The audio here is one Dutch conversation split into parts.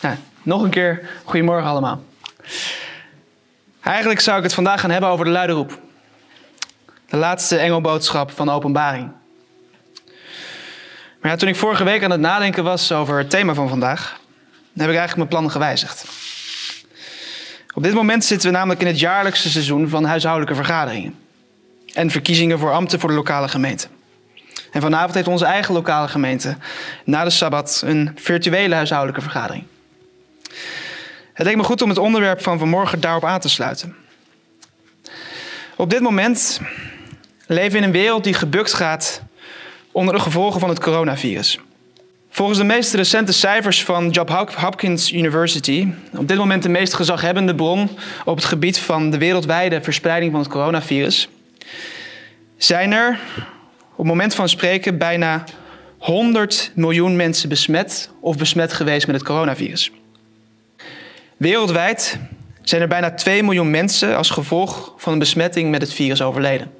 Nou, nog een keer goedemorgen allemaal. Eigenlijk zou ik het vandaag gaan hebben over de luide roep. De laatste engelboodschap van de openbaring. Maar ja, toen ik vorige week aan het nadenken was over het thema van vandaag, heb ik eigenlijk mijn plannen gewijzigd. Op dit moment zitten we namelijk in het jaarlijkse seizoen van huishoudelijke vergaderingen. En verkiezingen voor ambten voor de lokale gemeente. En vanavond heeft onze eigen lokale gemeente na de Sabbat een virtuele huishoudelijke vergadering. Het leek me goed om het onderwerp van vanmorgen daarop aan te sluiten. Op dit moment leven we in een wereld die gebukt gaat onder de gevolgen van het coronavirus. Volgens de meest recente cijfers van Johns Hopkins University, op dit moment de meest gezaghebbende bron op het gebied van de wereldwijde verspreiding van het coronavirus, zijn er op het moment van spreken bijna 100 miljoen mensen besmet of besmet geweest met het coronavirus. Wereldwijd zijn er bijna 2 miljoen mensen als gevolg van een besmetting met het virus overleden.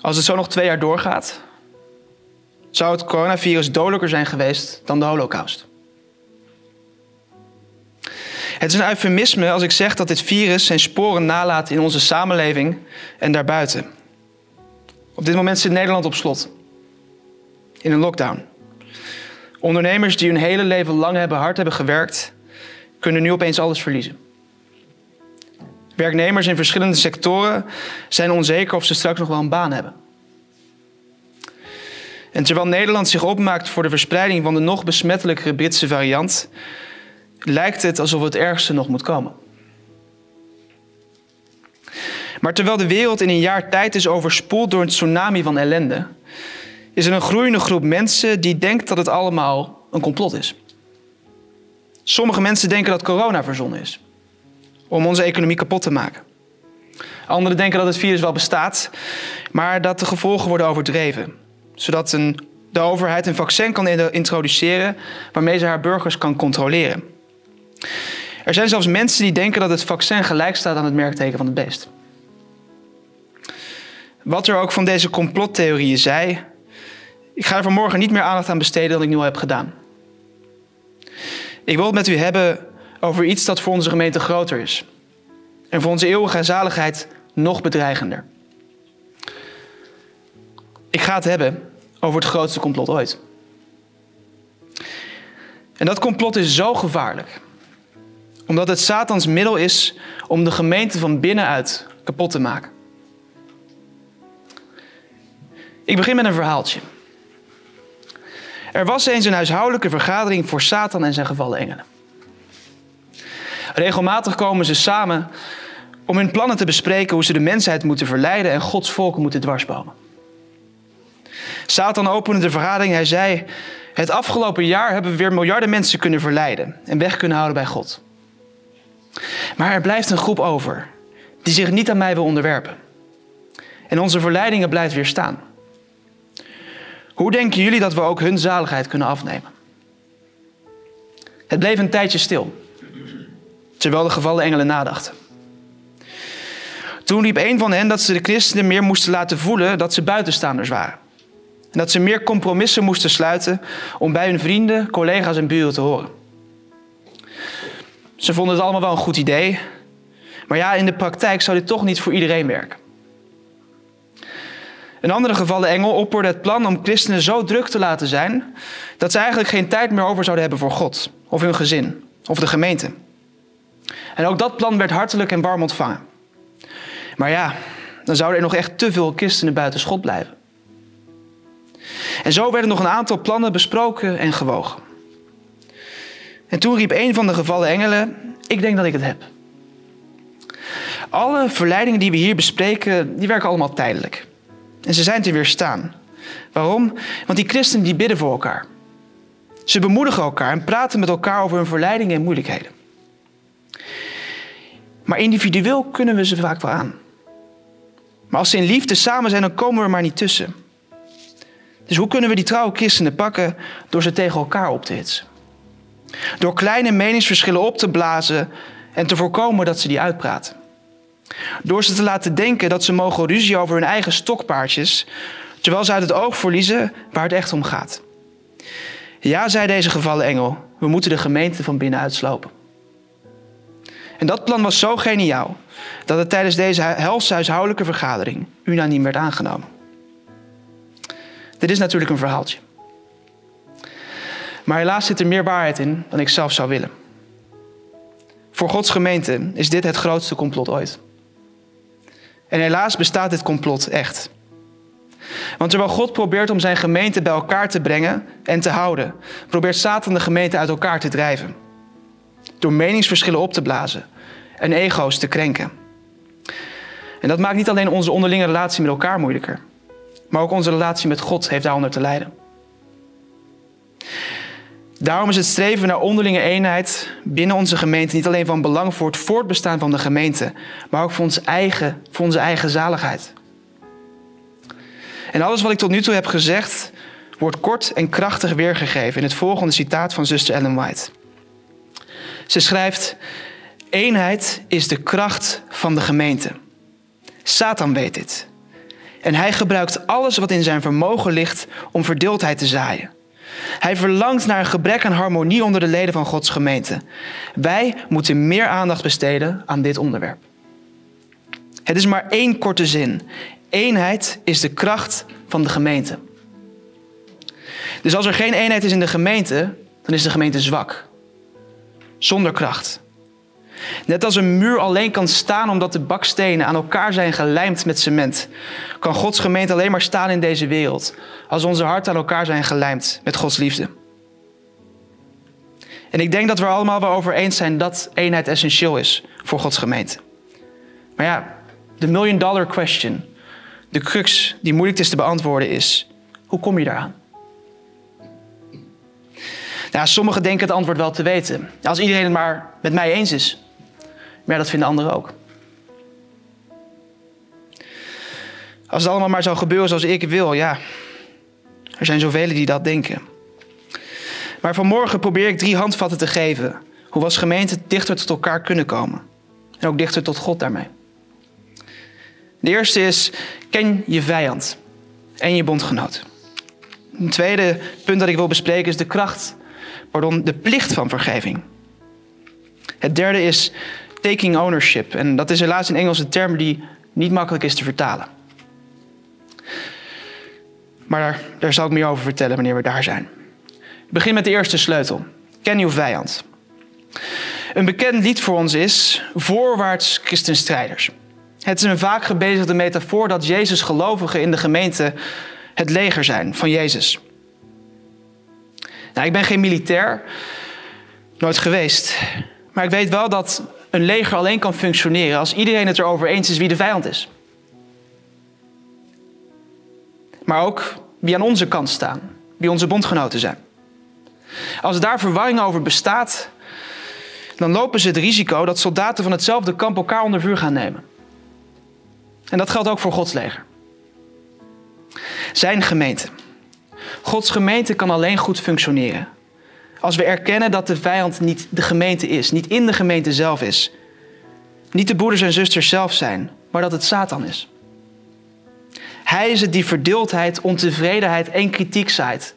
Als het zo nog twee jaar doorgaat, zou het coronavirus dodelijker zijn geweest dan de holocaust. Het is een eufemisme als ik zeg dat dit virus zijn sporen nalaat in onze samenleving en daarbuiten. Op dit moment zit Nederland op slot. In een lockdown. Ondernemers die hun hele leven lang hebben hard hebben gewerkt, kunnen nu opeens alles verliezen. Werknemers in verschillende sectoren zijn onzeker of ze straks nog wel een baan hebben. En terwijl Nederland zich opmaakt voor de verspreiding van de nog besmettelijkere Britse variant, lijkt het alsof het ergste nog moet komen. Maar terwijl de wereld in een jaar tijd is overspoeld door een tsunami van ellende, is er een groeiende groep mensen die denkt dat het allemaal een complot is. Sommige mensen denken dat corona verzonnen is om onze economie kapot te maken. Anderen denken dat het virus wel bestaat, maar dat de gevolgen worden overdreven, zodat een, de overheid een vaccin kan introduceren waarmee ze haar burgers kan controleren. Er zijn zelfs mensen die denken dat het vaccin gelijk staat aan het merkteken van het beest. Wat er ook van deze complottheorieën zij, ik ga er vanmorgen niet meer aandacht aan besteden dan ik nu al heb gedaan. Ik wil het met u hebben over iets dat voor onze gemeente groter is. En voor onze eeuwige zaligheid nog bedreigender. Ik ga het hebben over het grootste complot ooit. En dat complot is zo gevaarlijk omdat het Satans middel is om de gemeente van binnenuit kapot te maken. Ik begin met een verhaaltje. Er was eens een huishoudelijke vergadering voor Satan en zijn gevallen engelen. Regelmatig komen ze samen om hun plannen te bespreken hoe ze de mensheid moeten verleiden en Gods volken moeten dwarsbomen. Satan opende de vergadering. Hij zei: Het afgelopen jaar hebben we weer miljarden mensen kunnen verleiden en weg kunnen houden bij God. Maar er blijft een groep over die zich niet aan mij wil onderwerpen. En onze verleidingen blijven weer staan. Hoe denken jullie dat we ook hun zaligheid kunnen afnemen? Het bleef een tijdje stil, terwijl de gevallen engelen nadachten. Toen riep een van hen dat ze de christenen meer moesten laten voelen dat ze buitenstaanders waren. En dat ze meer compromissen moesten sluiten om bij hun vrienden, collega's en buren te horen. Ze vonden het allemaal wel een goed idee. Maar ja, in de praktijk zou dit toch niet voor iedereen werken. In andere gevallen engel opperde het plan om christenen zo druk te laten zijn dat ze eigenlijk geen tijd meer over zouden hebben voor God of hun gezin of de gemeente. En ook dat plan werd hartelijk en warm ontvangen. Maar ja, dan zouden er nog echt te veel christenen buiten schot blijven. En zo werden nog een aantal plannen besproken en gewogen. En toen riep een van de gevallen engelen: Ik denk dat ik het heb. Alle verleidingen die we hier bespreken, die werken allemaal tijdelijk. En ze zijn te weerstaan. Waarom? Want die christenen die bidden voor elkaar. Ze bemoedigen elkaar en praten met elkaar over hun verleidingen en moeilijkheden. Maar individueel kunnen we ze vaak wel aan. Maar als ze in liefde samen zijn, dan komen we er maar niet tussen. Dus hoe kunnen we die trouwe christenen pakken door ze tegen elkaar op te hitsen? Door kleine meningsverschillen op te blazen en te voorkomen dat ze die uitpraten. Door ze te laten denken dat ze mogen ruzie over hun eigen stokpaardjes, terwijl ze uit het oog verliezen waar het echt om gaat. Ja, zei deze gevallen engel, we moeten de gemeente van binnenuit slopen. En dat plan was zo geniaal dat het tijdens deze helse huishoudelijke vergadering unaniem werd aangenomen. Dit is natuurlijk een verhaaltje. Maar helaas zit er meer waarheid in dan ik zelf zou willen. Voor Gods gemeente is dit het grootste complot ooit. En helaas bestaat dit complot echt. Want terwijl God probeert om zijn gemeente bij elkaar te brengen en te houden, probeert Satan de gemeente uit elkaar te drijven. Door meningsverschillen op te blazen en ego's te krenken. En dat maakt niet alleen onze onderlinge relatie met elkaar moeilijker, maar ook onze relatie met God heeft daaronder te lijden. Daarom is het streven naar onderlinge eenheid binnen onze gemeente niet alleen van belang voor het voortbestaan van de gemeente, maar ook voor, ons eigen, voor onze eigen zaligheid. En alles wat ik tot nu toe heb gezegd, wordt kort en krachtig weergegeven in het volgende citaat van zuster Ellen White. Ze schrijft: Eenheid is de kracht van de gemeente. Satan weet dit. En hij gebruikt alles wat in zijn vermogen ligt om verdeeldheid te zaaien. Hij verlangt naar een gebrek aan harmonie onder de leden van Gods gemeente. Wij moeten meer aandacht besteden aan dit onderwerp. Het is maar één korte zin. Eenheid is de kracht van de gemeente. Dus als er geen eenheid is in de gemeente, dan is de gemeente zwak. Zonder kracht. Net als een muur alleen kan staan omdat de bakstenen aan elkaar zijn gelijmd met cement, kan Gods gemeente alleen maar staan in deze wereld als onze harten aan elkaar zijn gelijmd met Gods liefde. En ik denk dat we allemaal wel over eens zijn dat eenheid essentieel is voor Gods gemeente. Maar ja, de million dollar question, de crux die moeilijk is te beantwoorden is, hoe kom je daaraan? Nou, sommigen denken het antwoord wel te weten. Als iedereen het maar met mij eens is. Maar dat vinden anderen ook. Als het allemaal maar zou gebeuren zoals ik wil, ja. Er zijn zoveel die dat denken. Maar vanmorgen probeer ik drie handvatten te geven. Hoe we als gemeente dichter tot elkaar kunnen komen. En ook dichter tot God daarmee. De eerste is, ken je vijand en je bondgenoot. Een tweede punt dat ik wil bespreken is de kracht, pardon, de plicht van vergeving. Het derde is taking ownership. En dat is helaas een Engelse term die niet makkelijk is te vertalen. Maar daar, daar zal ik meer over vertellen wanneer we daar zijn. Ik begin met de eerste sleutel. Ken uw vijand. Een bekend lied voor ons is Voorwaarts christenstrijders. Het is een vaak gebezigde metafoor dat Jezus gelovigen in de gemeente het leger zijn van Jezus. Nou, ik ben geen militair, nooit geweest. Maar ik weet wel dat een leger alleen kan functioneren als iedereen het erover eens is wie de vijand is. Maar ook wie aan onze kant staan, wie onze bondgenoten zijn. Als daar verwarring over bestaat, dan lopen ze het risico dat soldaten van hetzelfde kamp elkaar onder vuur gaan nemen. En dat geldt ook voor Gods leger. Zijn gemeente. Gods gemeente kan alleen goed functioneren als we erkennen dat de vijand niet de gemeente is, niet in de gemeente zelf is. Niet de broeders en zusters zelf zijn, maar dat het Satan is. Hij is het die verdeeldheid, ontevredenheid en kritiek zaait,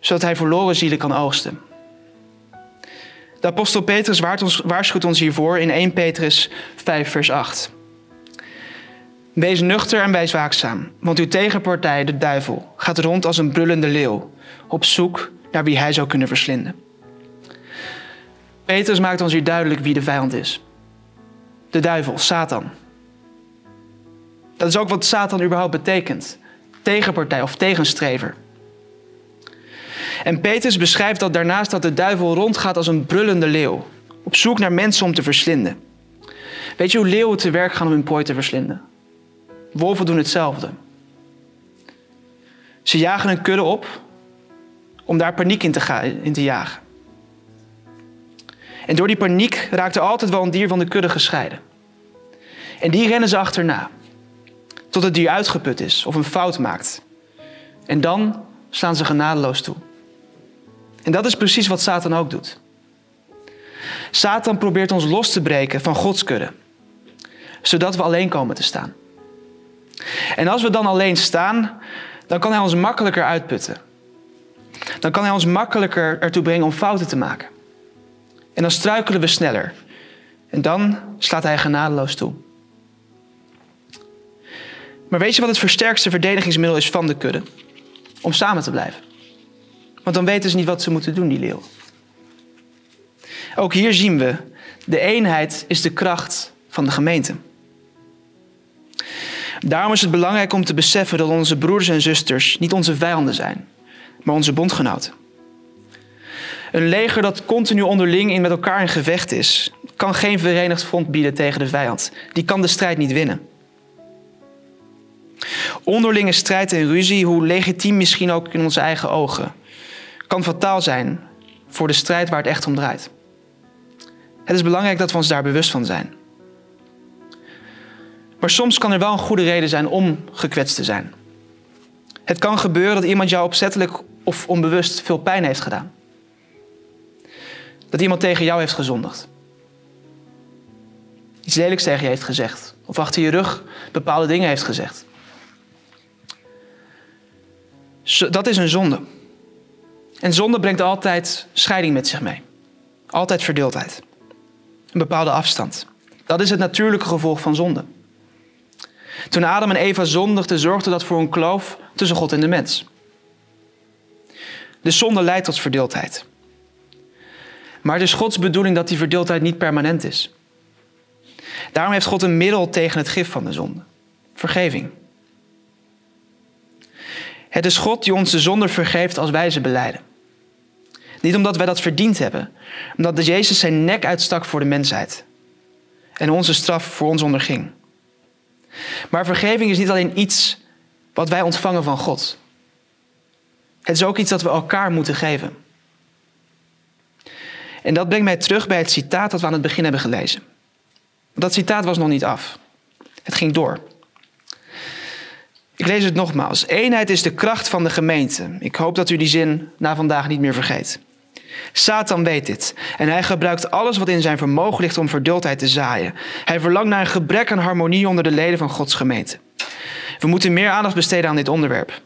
zodat hij verloren zielen kan oogsten. De apostel Petrus waarschuwt ons hiervoor in 1 Petrus 5, vers 8. Wees nuchter en wees waakzaam, want uw tegenpartij, de duivel, gaat rond als een brullende leeuw, op zoek naar wie hij zou kunnen verslinden. Petrus maakt ons hier duidelijk wie de vijand is. De duivel, Satan. Dat is ook wat Satan überhaupt betekent. Tegenpartij of tegenstrever. En Petrus beschrijft dat daarnaast dat de duivel rondgaat als een brullende leeuw. Op zoek naar mensen om te verslinden. Weet je hoe leeuwen te werk gaan om hun prooi te verslinden? Wolven doen hetzelfde. Ze jagen een kudde op om daar paniek in te, gaan, in te jagen. En door die paniek raakt er altijd wel een dier van de kudde gescheiden. En die rennen ze achterna. Tot het dier uitgeput is of een fout maakt. En dan slaan ze genadeloos toe. En dat is precies wat Satan ook doet. Satan probeert ons los te breken van Gods kudde. Zodat we alleen komen te staan. En als we dan alleen staan, dan kan hij ons makkelijker uitputten. Dan kan hij ons makkelijker ertoe brengen om fouten te maken. En dan struikelen we sneller. En dan slaat hij genadeloos toe. Maar weet je wat het versterkste verdedigingsmiddel is van de kudde? Om samen te blijven. Want dan weten ze niet wat ze moeten doen, die leeuw. Ook hier zien we, de eenheid is de kracht van de gemeente. Daarom is het belangrijk om te beseffen dat onze broers en zusters niet onze vijanden zijn, maar onze bondgenoten. Een leger dat continu onderling in met elkaar in gevecht is, kan geen verenigd front bieden tegen de vijand. Die kan de strijd niet winnen. Onderlinge strijd en ruzie, hoe legitiem misschien ook in onze eigen ogen, kan fataal zijn voor de strijd waar het echt om draait. Het is belangrijk dat we ons daar bewust van zijn. Maar soms kan er wel een goede reden zijn om gekwetst te zijn. Het kan gebeuren dat iemand jou opzettelijk of onbewust veel pijn heeft gedaan. Dat iemand tegen jou heeft gezondigd. Iets lelijks tegen je heeft gezegd. Of achter je rug bepaalde dingen heeft gezegd. Dat is een zonde. En zonde brengt altijd scheiding met zich mee. Altijd verdeeldheid. Een bepaalde afstand. Dat is het natuurlijke gevolg van zonde. Toen Adam en Eva zondigden, zorgde dat voor een kloof tussen God en de mens. De zonde leidt tot verdeeldheid. Maar het is Gods bedoeling dat die verdeeldheid niet permanent is. Daarom heeft God een middel tegen het gif van de zonde: vergeving. Het is God die ons de zonde vergeeft als wij ze beleiden. Niet omdat wij dat verdiend hebben, omdat Jezus zijn nek uitstak voor de mensheid en onze straf voor ons onderging. Maar vergeving is niet alleen iets wat wij ontvangen van God. Het is ook iets dat we elkaar moeten geven. En dat brengt mij terug bij het citaat dat we aan het begin hebben gelezen. Dat citaat was nog niet af. Het ging door. Ik lees het nogmaals. Eenheid is de kracht van de gemeente. Ik hoop dat u die zin na vandaag niet meer vergeet. Satan weet dit en hij gebruikt alles wat in zijn vermogen ligt om verdeeldheid te zaaien. Hij verlangt naar een gebrek aan harmonie onder de leden van Gods gemeente. We moeten meer aandacht besteden aan dit onderwerp.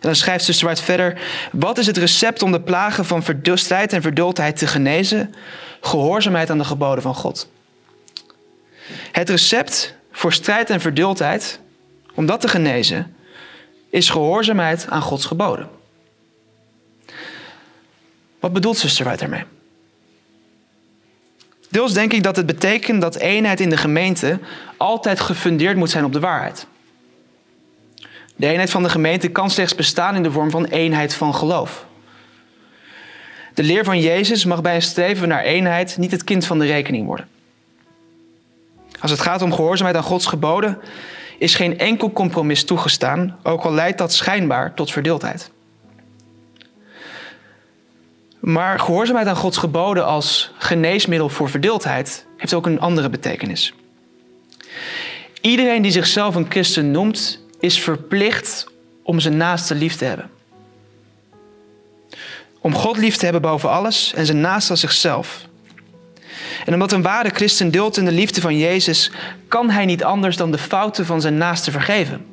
En dan schrijft White verder: Wat is het recept om de plagen van strijd en verdeeldheid te genezen? Gehoorzaamheid aan de geboden van God. Het recept voor strijd en verdeeldheid, om dat te genezen, is gehoorzaamheid aan Gods geboden. Wat bedoelt zuster daarmee? Deels denk ik dat het betekent dat eenheid in de gemeente altijd gefundeerd moet zijn op de waarheid. De eenheid van de gemeente kan slechts bestaan in de vorm van eenheid van geloof. De leer van Jezus mag bij een streven naar eenheid niet het kind van de rekening worden. Als het gaat om gehoorzaamheid aan Gods geboden, is geen enkel compromis toegestaan, ook al leidt dat schijnbaar tot verdeeldheid. Maar gehoorzaamheid aan Gods geboden als geneesmiddel voor verdeeldheid heeft ook een andere betekenis. Iedereen die zichzelf een christen noemt, is verplicht om zijn naaste lief te hebben. Om God lief te hebben boven alles en zijn naaste als zichzelf. En omdat een ware christen deelt in de liefde van Jezus, kan hij niet anders dan de fouten van zijn naaste vergeven.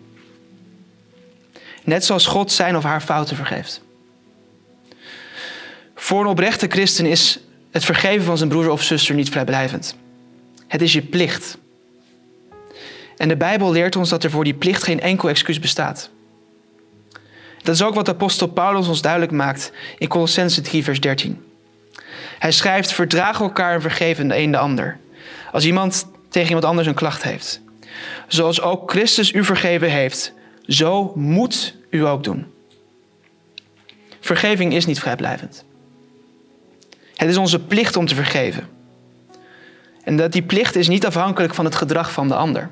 Net zoals God zijn of haar fouten vergeeft. Voor een oprechte christen is het vergeven van zijn broer of zuster niet vrijblijvend. Het is je plicht. En de Bijbel leert ons dat er voor die plicht geen enkel excuus bestaat. Dat is ook wat apostel Paulus ons duidelijk maakt in Colossense 3, vers 13. Hij schrijft: Verdraag elkaar en vergeef de een de ander. Als iemand tegen iemand anders een klacht heeft. Zoals ook Christus u vergeven heeft, zo moet u ook doen. Vergeving is niet vrijblijvend. Het is onze plicht om te vergeven. En dat die plicht is niet afhankelijk van het gedrag van de ander.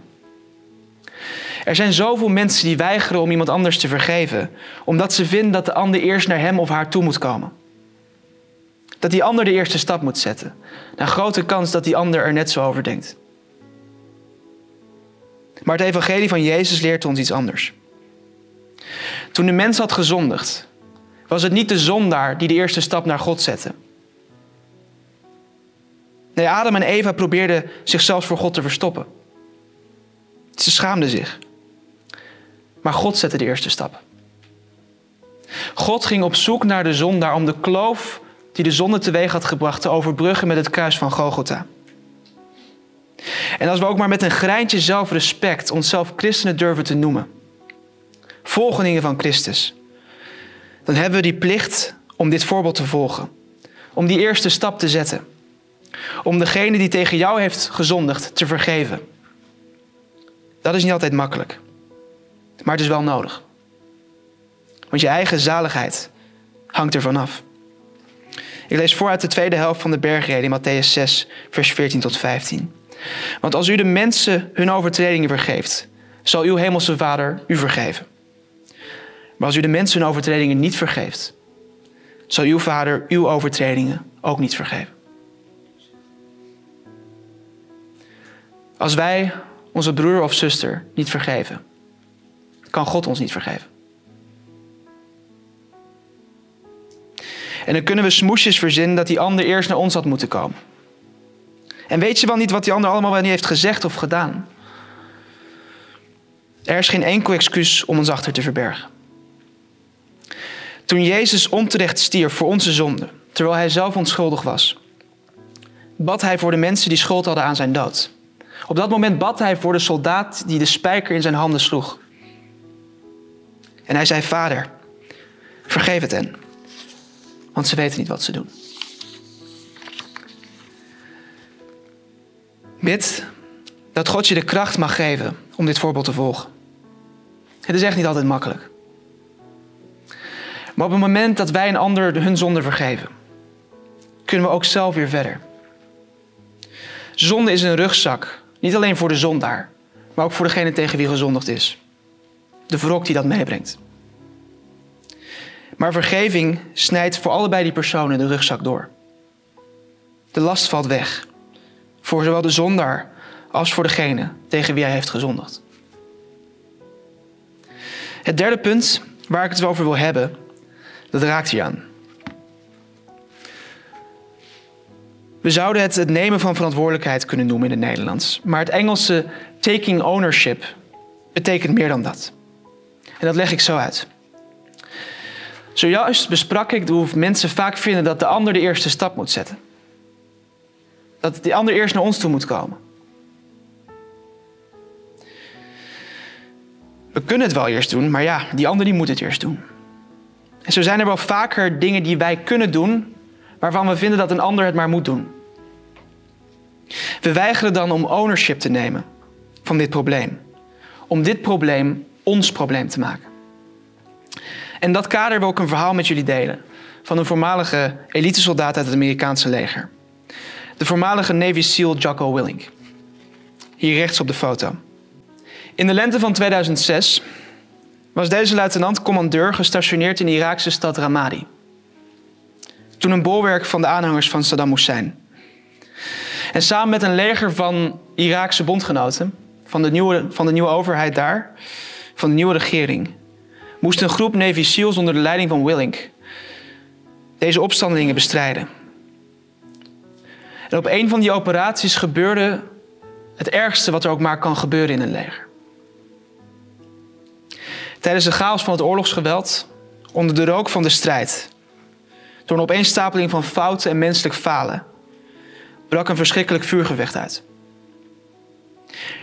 Er zijn zoveel mensen die weigeren om iemand anders te vergeven, omdat ze vinden dat de ander eerst naar hem of haar toe moet komen. Dat die ander de eerste stap moet zetten. Een grote kans dat die ander er net zo over denkt. Maar het evangelie van Jezus leert ons iets anders. Toen de mens had gezondigd, was het niet de zondaar die de eerste stap naar God zette. Nee, Adam en Eva probeerden zichzelf voor God te verstoppen. Ze schaamden zich. Maar God zette de eerste stap. God ging op zoek naar de zondaar om de kloof die de zonde teweeg had gebracht te overbruggen met het kruis van Golgotha. En als we ook maar met een greintje zelfrespect onszelf christenen durven te noemen, volgelingen van Christus, dan hebben we die plicht om dit voorbeeld te volgen. Om die eerste stap te zetten. Om degene die tegen jou heeft gezondigd te vergeven. Dat is niet altijd makkelijk. Maar het is wel nodig. Want je eigen zaligheid hangt ervan af. Ik lees voor uit de tweede helft van de bergreden in Matthäus 6, vers 14 tot 15. Want als u de mensen hun overtredingen vergeeft, zal uw hemelse Vader u vergeven. Maar als u de mensen hun overtredingen niet vergeeft, zal uw Vader uw overtredingen ook niet vergeven. Als wij onze broer of zuster niet vergeven, kan God ons niet vergeven. En dan kunnen we smoesjes verzinnen dat die ander eerst naar ons had moeten komen. En weet je wel niet wat die ander allemaal wel niet heeft gezegd of gedaan? Er is geen enkel excuus om ons achter te verbergen. Toen Jezus onterecht stierf voor onze zonde, terwijl hij zelf onschuldig was, bad hij voor de mensen die schuld hadden aan zijn dood. Op dat moment bad hij voor de soldaat die de spijker in zijn handen sloeg. En hij zei: Vader, vergeef het hen, want ze weten niet wat ze doen. Bid dat God je de kracht mag geven om dit voorbeeld te volgen. Het is echt niet altijd makkelijk. Maar op het moment dat wij een ander hun zonde vergeven, kunnen we ook zelf weer verder. Zonde is een rugzak, niet alleen voor de zondaar, maar ook voor degene tegen wie gezondigd is. De wrok die dat meebrengt. Maar vergeving snijdt voor allebei die personen de rugzak door. De last valt weg. Voor zowel de zondaar als voor degene tegen wie hij heeft gezondigd. Het derde punt waar ik het over wil hebben, dat raakt hier aan. We zouden het het nemen van verantwoordelijkheid kunnen noemen in het Nederlands. Maar het Engelse taking ownership betekent meer dan dat. En dat leg ik zo uit. Zojuist besprak ik hoe mensen vaak vinden dat de ander de eerste stap moet zetten. Dat die ander eerst naar ons toe moet komen. We kunnen het wel eerst doen, maar ja, die ander die moet het eerst doen. En zo zijn er wel vaker dingen die wij kunnen doen, waarvan we vinden dat een ander het maar moet doen. We weigeren dan om ownership te nemen van dit probleem. Om dit probleem ons probleem te maken. En dat kader wil ik een verhaal met jullie delen. Van een voormalige elitesoldaat uit het Amerikaanse leger. De voormalige Navy SEAL Jocko Willink. Hier rechts op de foto. In de lente van 2006 was deze luitenant-commandeur gestationeerd in de Iraakse stad Ramadi. Toen een bolwerk van de aanhangers van Saddam Hussein. En samen met een leger van Iraakse bondgenoten, van de nieuwe, van de nieuwe overheid daar, van de nieuwe regering, moest een groep Navy SEALs onder de leiding van Willink deze opstandelingen bestrijden. En op een van die operaties gebeurde het ergste wat er ook maar kan gebeuren in een leger. Tijdens de chaos van het oorlogsgeweld, onder de rook van de strijd, door een opeenstapeling van fouten en menselijk falen, brak een verschrikkelijk vuurgevecht uit.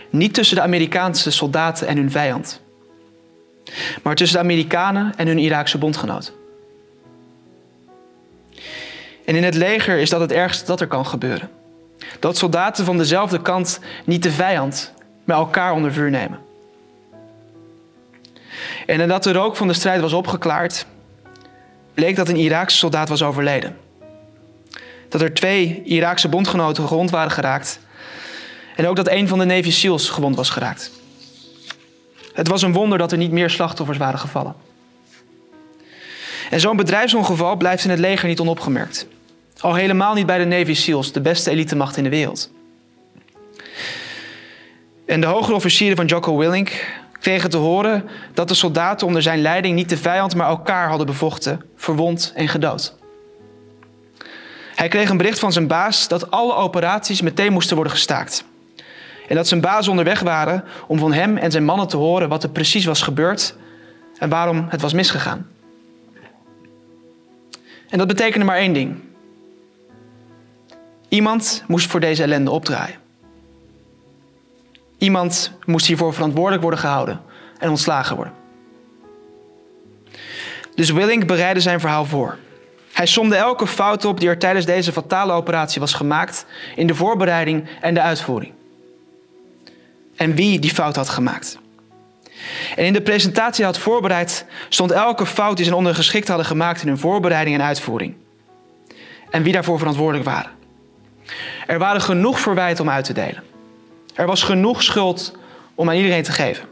Niet tussen de Amerikaanse soldaten en hun vijand, maar tussen de Amerikanen en hun Iraakse bondgenoot. En in het leger is dat het ergste dat er kan gebeuren. Dat soldaten van dezelfde kant niet de vijand, maar elkaar onder vuur nemen. En nadat de rook van de strijd was opgeklaard, bleek dat een Iraakse soldaat was overleden. Dat er twee Iraakse bondgenoten gewond waren geraakt. En ook dat een van de Navy SEALs gewond was geraakt. Het was een wonder dat er niet meer slachtoffers waren gevallen. En zo'n bedrijfsongeval blijft in het leger niet onopgemerkt. Al helemaal niet bij de Navy SEALs, de beste elitemacht in de wereld. En de hogere officieren van Jocko Willink kregen te horen dat de soldaten onder zijn leiding niet de vijand, maar elkaar hadden bevochten, verwond en gedood. Hij kreeg een bericht van zijn baas dat alle operaties meteen moesten worden gestaakt. En dat zijn baas onderweg waren om van hem en zijn mannen te horen wat er precies was gebeurd en waarom het was misgegaan. En dat betekende maar één ding. Iemand moest voor deze ellende opdraaien. Iemand moest hiervoor verantwoordelijk worden gehouden en ontslagen worden. Dus Willink bereidde zijn verhaal voor. Hij somde elke fout op die er tijdens deze fatale operatie was gemaakt in de voorbereiding en de uitvoering. En wie die fout had gemaakt. En in de presentatie had voorbereid stond elke fout die zijn ondergeschikt hadden gemaakt in hun voorbereiding en uitvoering. En wie daarvoor verantwoordelijk waren. Er waren genoeg verwijten om uit te delen. Er was genoeg schuld om aan iedereen te geven.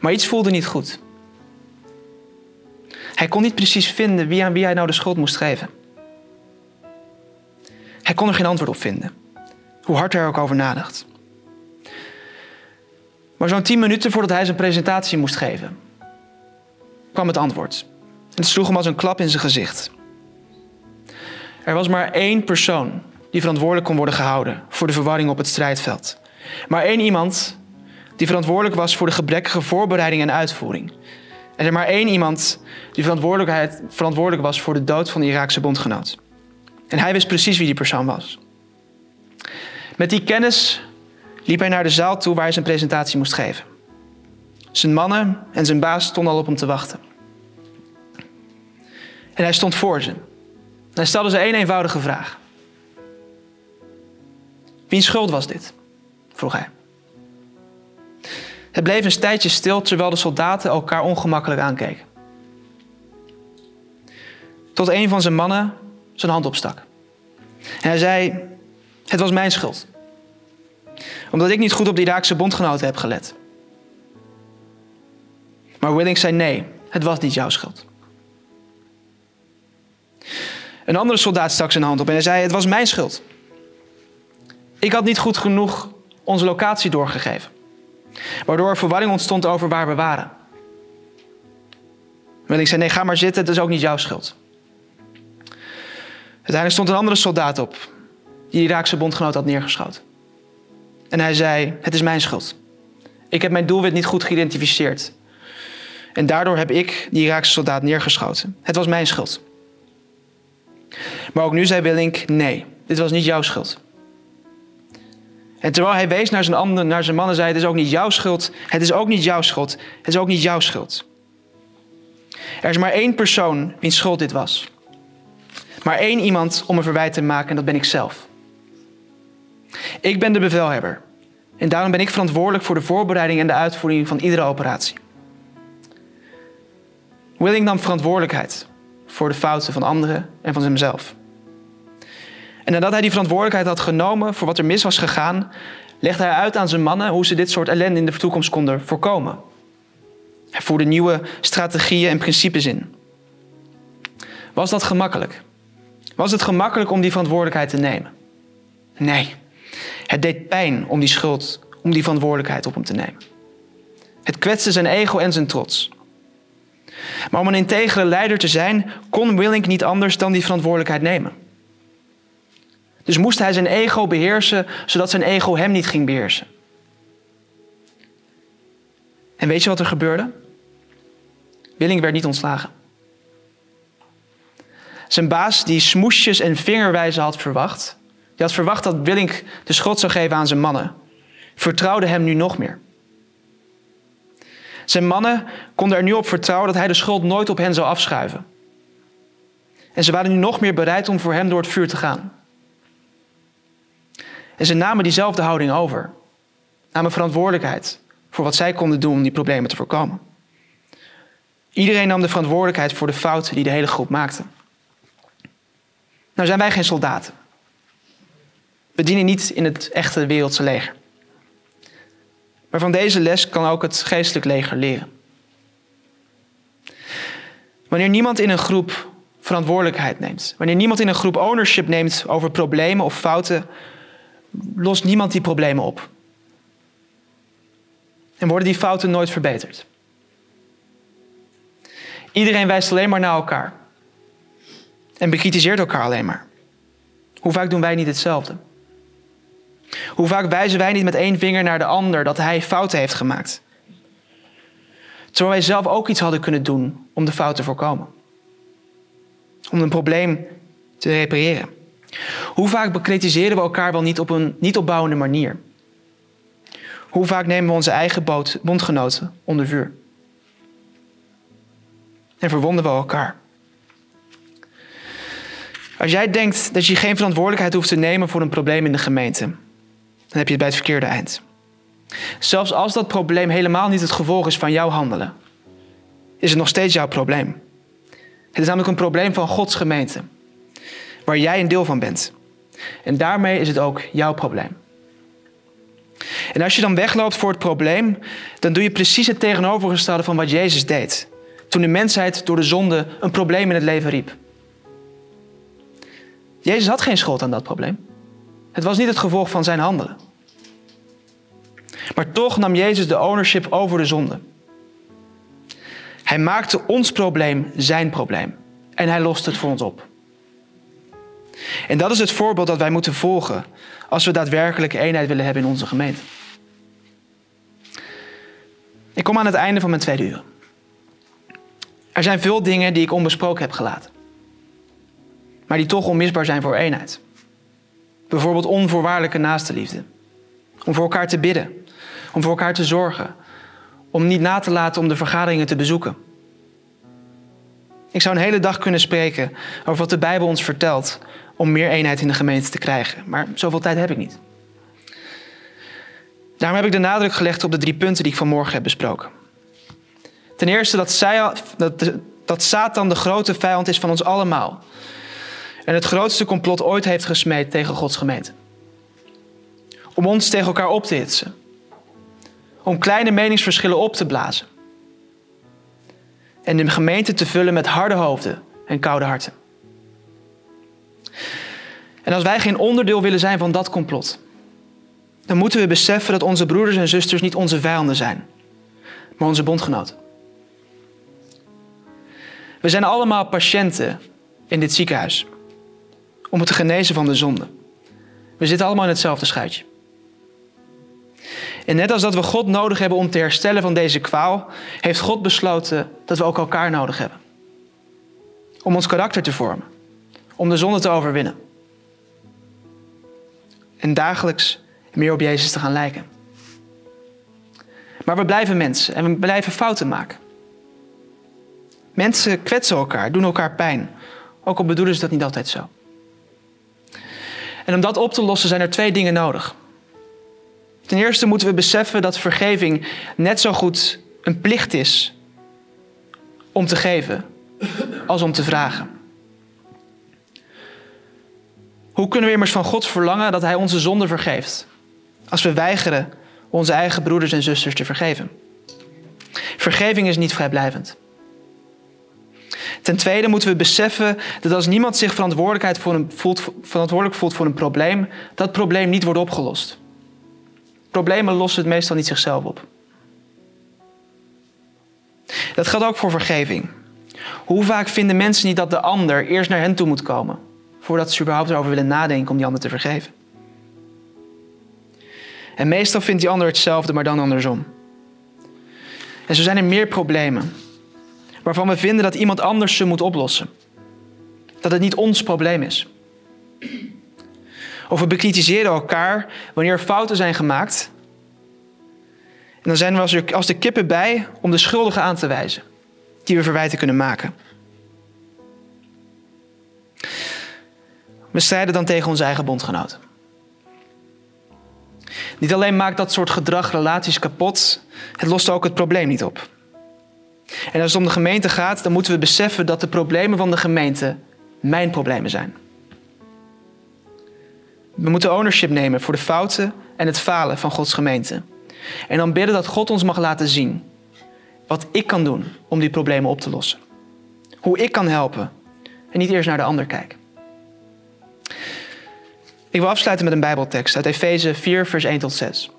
Maar iets voelde niet goed. Hij kon niet precies vinden wie aan wie hij nou de schuld moest geven. Hij kon er geen antwoord op vinden, hoe hard hij er ook over nadacht. Maar zo'n tien minuten voordat hij zijn presentatie moest geven, kwam het antwoord. Het sloeg hem als een klap in zijn gezicht. Er was maar één persoon die verantwoordelijk kon worden gehouden voor de verwarring op het strijdveld. Maar één iemand die verantwoordelijk was voor de gebrekkige voorbereiding en uitvoering. En er maar één iemand die verantwoordelijk was voor de dood van de Iraakse bondgenoot. En hij wist precies wie die persoon was. Met die kennis liep hij naar de zaal toe waar hij zijn presentatie moest geven. Zijn mannen en zijn baas stonden al op hem te wachten. En hij stond voor ze. hij stelde ze één eenvoudige vraag. Wiens schuld was dit? vroeg hij. Het bleef een tijdje stil terwijl de soldaten elkaar ongemakkelijk aankeken. Tot een van zijn mannen zijn hand opstak. En hij zei: Het was mijn schuld. Omdat ik niet goed op de Iraakse bondgenoten heb gelet. Maar Willings zei: Nee, het was niet jouw schuld. Een andere soldaat stak zijn hand op en hij zei: Het was mijn schuld. Ik had niet goed genoeg onze locatie doorgegeven. Waardoor er verwarring ontstond over waar we waren. En ik zei, nee, ga maar zitten, het is ook niet jouw schuld. Uiteindelijk stond een andere soldaat op, die Iraakse bondgenoot had neergeschoten. En hij zei, het is mijn schuld. Ik heb mijn doelwit niet goed geïdentificeerd. En daardoor heb ik die Iraakse soldaat neergeschoten. Het was mijn schuld. Maar ook nu zei Willink, nee, dit was niet jouw schuld. En terwijl hij wees naar zijn, naar zijn mannen, zei: Het is ook niet jouw schuld. Het is ook niet jouw schuld. Het is ook niet jouw schuld. Er is maar één persoon wiens schuld dit was. Maar één iemand om een verwijt te maken en dat ben ik zelf. Ik ben de bevelhebber. En daarom ben ik verantwoordelijk voor de voorbereiding en de uitvoering van iedere operatie. Willing nam verantwoordelijkheid voor de fouten van anderen en van zichzelf. En nadat hij die verantwoordelijkheid had genomen voor wat er mis was gegaan, legde hij uit aan zijn mannen hoe ze dit soort ellende in de toekomst konden voorkomen. Hij voerde nieuwe strategieën en principes in. Was dat gemakkelijk? Was het gemakkelijk om die verantwoordelijkheid te nemen? Nee. Het deed pijn om die schuld, om die verantwoordelijkheid op hem te nemen. Het kwetste zijn ego en zijn trots. Maar om een integere leider te zijn, kon Willink niet anders dan die verantwoordelijkheid nemen. Dus moest hij zijn ego beheersen, zodat zijn ego hem niet ging beheersen. En weet je wat er gebeurde? Willing werd niet ontslagen. Zijn baas, die smoesjes en vingerwijzen had verwacht, die had verwacht dat Willink de schot zou geven aan zijn mannen, vertrouwde hem nu nog meer. Zijn mannen konden er nu op vertrouwen dat hij de schuld nooit op hen zou afschuiven. En ze waren nu nog meer bereid om voor hem door het vuur te gaan. En ze namen diezelfde houding over. Namen verantwoordelijkheid voor wat zij konden doen om die problemen te voorkomen. Iedereen nam de verantwoordelijkheid voor de fouten die de hele groep maakte. Nou zijn wij geen soldaten. We dienen niet in het echte wereldse leger. Maar van deze les kan ook het geestelijk leger leren. Wanneer niemand in een groep verantwoordelijkheid neemt, wanneer niemand in een groep ownership neemt over problemen of fouten lost niemand die problemen op. En worden die fouten nooit verbeterd. Iedereen wijst alleen maar naar elkaar. En bekritiseert elkaar alleen maar. Hoe vaak doen wij niet hetzelfde? Hoe vaak wijzen wij niet met één vinger naar de ander dat hij fouten heeft gemaakt? Terwijl wij zelf ook iets hadden kunnen doen om de fout te voorkomen. om een probleem te repareren? Hoe vaak bekritiseren we elkaar wel niet op een niet opbouwende manier? Hoe vaak nemen we onze eigen bondgenoten onder vuur? En verwonden we elkaar? Als jij denkt dat je geen verantwoordelijkheid hoeft te nemen voor een probleem in de gemeente, dan heb je het bij het verkeerde eind. Zelfs als dat probleem helemaal niet het gevolg is van jouw handelen, is het nog steeds jouw probleem. Het is namelijk een probleem van Gods gemeente, waar jij een deel van bent. En daarmee is het ook jouw probleem. En als je dan wegloopt voor het probleem, dan doe je precies het tegenovergestelde van wat Jezus deed. Toen de mensheid door de zonde een probleem in het leven riep. Jezus had geen schuld aan dat probleem. Het was niet het gevolg van zijn handelen. Maar toch nam Jezus de ownership over de zonde. Hij maakte ons probleem zijn probleem. En hij lost het voor ons op. En dat is het voorbeeld dat wij moeten volgen als we daadwerkelijk eenheid willen hebben in onze gemeente. Ik kom aan het einde van mijn tweede uur. Er zijn veel dingen die ik onbesproken heb gelaten. Maar die toch onmisbaar zijn voor eenheid. Bijvoorbeeld onvoorwaardelijke naastenliefde. Om voor elkaar te bidden. Om voor elkaar te zorgen. Om niet na te laten om de vergaderingen te bezoeken. Ik zou een hele dag kunnen spreken over wat de Bijbel ons vertelt om meer eenheid in de gemeente te krijgen. Maar zoveel tijd heb ik niet. Daarom heb ik de nadruk gelegd op de drie punten die ik vanmorgen heb besproken. Ten eerste dat, zij, dat, dat Satan de grote vijand is van ons allemaal. En het grootste complot ooit heeft gesmeed tegen Gods gemeente. Om ons tegen elkaar op te hitsen. Om kleine meningsverschillen op te blazen. En de gemeente te vullen met harde hoofden en koude harten. En als wij geen onderdeel willen zijn van dat complot, dan moeten we beseffen dat onze broeders en zusters niet onze vijanden zijn, maar onze bondgenoten. We zijn allemaal patiënten in dit ziekenhuis om het te genezen van de zonde. We zitten allemaal in hetzelfde schuitje. En net als dat we God nodig hebben om te herstellen van deze kwaal, heeft God besloten dat we ook elkaar nodig hebben. Om ons karakter te vormen, om de zonde te overwinnen. En dagelijks meer op Jezus te gaan lijken. Maar we blijven mensen en we blijven fouten maken. Mensen kwetsen elkaar, doen elkaar pijn. Ook al bedoelen ze dat niet altijd zo. En om dat op te lossen zijn er twee dingen nodig. Ten eerste moeten we beseffen dat vergeving net zo goed een plicht is om te geven als om te vragen. Hoe kunnen we immers van God verlangen dat Hij onze zonde vergeeft als we weigeren onze eigen broeders en zusters te vergeven? Vergeving is niet vrijblijvend. Ten tweede moeten we beseffen dat als niemand zich verantwoordelijkheid voor een, voelt, verantwoordelijk voelt voor een probleem, dat probleem niet wordt opgelost. Problemen lossen het meestal niet zichzelf op. Dat geldt ook voor vergeving. Hoe vaak vinden mensen niet dat de ander eerst naar hen toe moet komen, voordat ze überhaupt erover willen nadenken om die ander te vergeven? En meestal vindt die ander hetzelfde, maar dan andersom. En zo zijn er meer problemen waarvan we vinden dat iemand anders ze moet oplossen. Dat het niet ons probleem is. Of we bekritiseren elkaar wanneer er fouten zijn gemaakt. En dan zijn we als de kippen bij om de schuldigen aan te wijzen, die we verwijten kunnen maken. We strijden dan tegen onze eigen bondgenoten. Niet alleen maakt dat soort gedrag relaties kapot, het lost ook het probleem niet op. En als het om de gemeente gaat, dan moeten we beseffen dat de problemen van de gemeente mijn problemen zijn. We moeten ownership nemen voor de fouten en het falen van Gods gemeente. En dan bidden dat God ons mag laten zien wat ik kan doen om die problemen op te lossen. Hoe ik kan helpen en niet eerst naar de ander kijken. Ik wil afsluiten met een Bijbeltekst uit Efeze 4, vers 1 tot 6.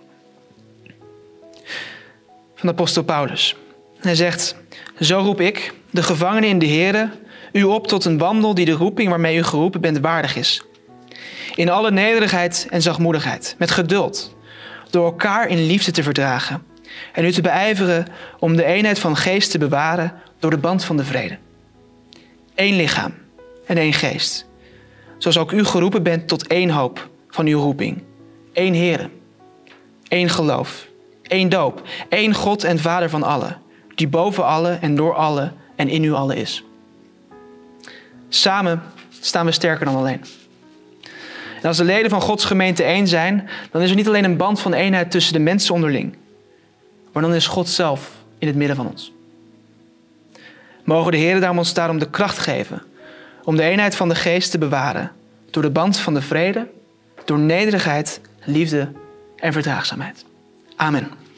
Van de apostel Paulus. Hij zegt, zo roep ik, de gevangene in de Here, u op tot een wandel die de roeping waarmee u geroepen bent waardig is. In alle nederigheid en zachtmoedigheid, met geduld, door elkaar in liefde te verdragen en u te beijveren om de eenheid van geest te bewaren door de band van de vrede. Eén lichaam en één geest. Zoals ook u geroepen bent tot één hoop van uw roeping. Eén Heer, één geloof, één doop, één God en Vader van allen, die boven alle en door alle en in u allen is. Samen staan we sterker dan alleen. En als de leden van Gods gemeente één zijn, dan is er niet alleen een band van eenheid tussen de mensen onderling, maar dan is God zelf in het midden van ons. Mogen de Heer daarom ons daarom de kracht geven om de eenheid van de geest te bewaren door de band van de vrede, door nederigheid, liefde en verdraagzaamheid. Amen.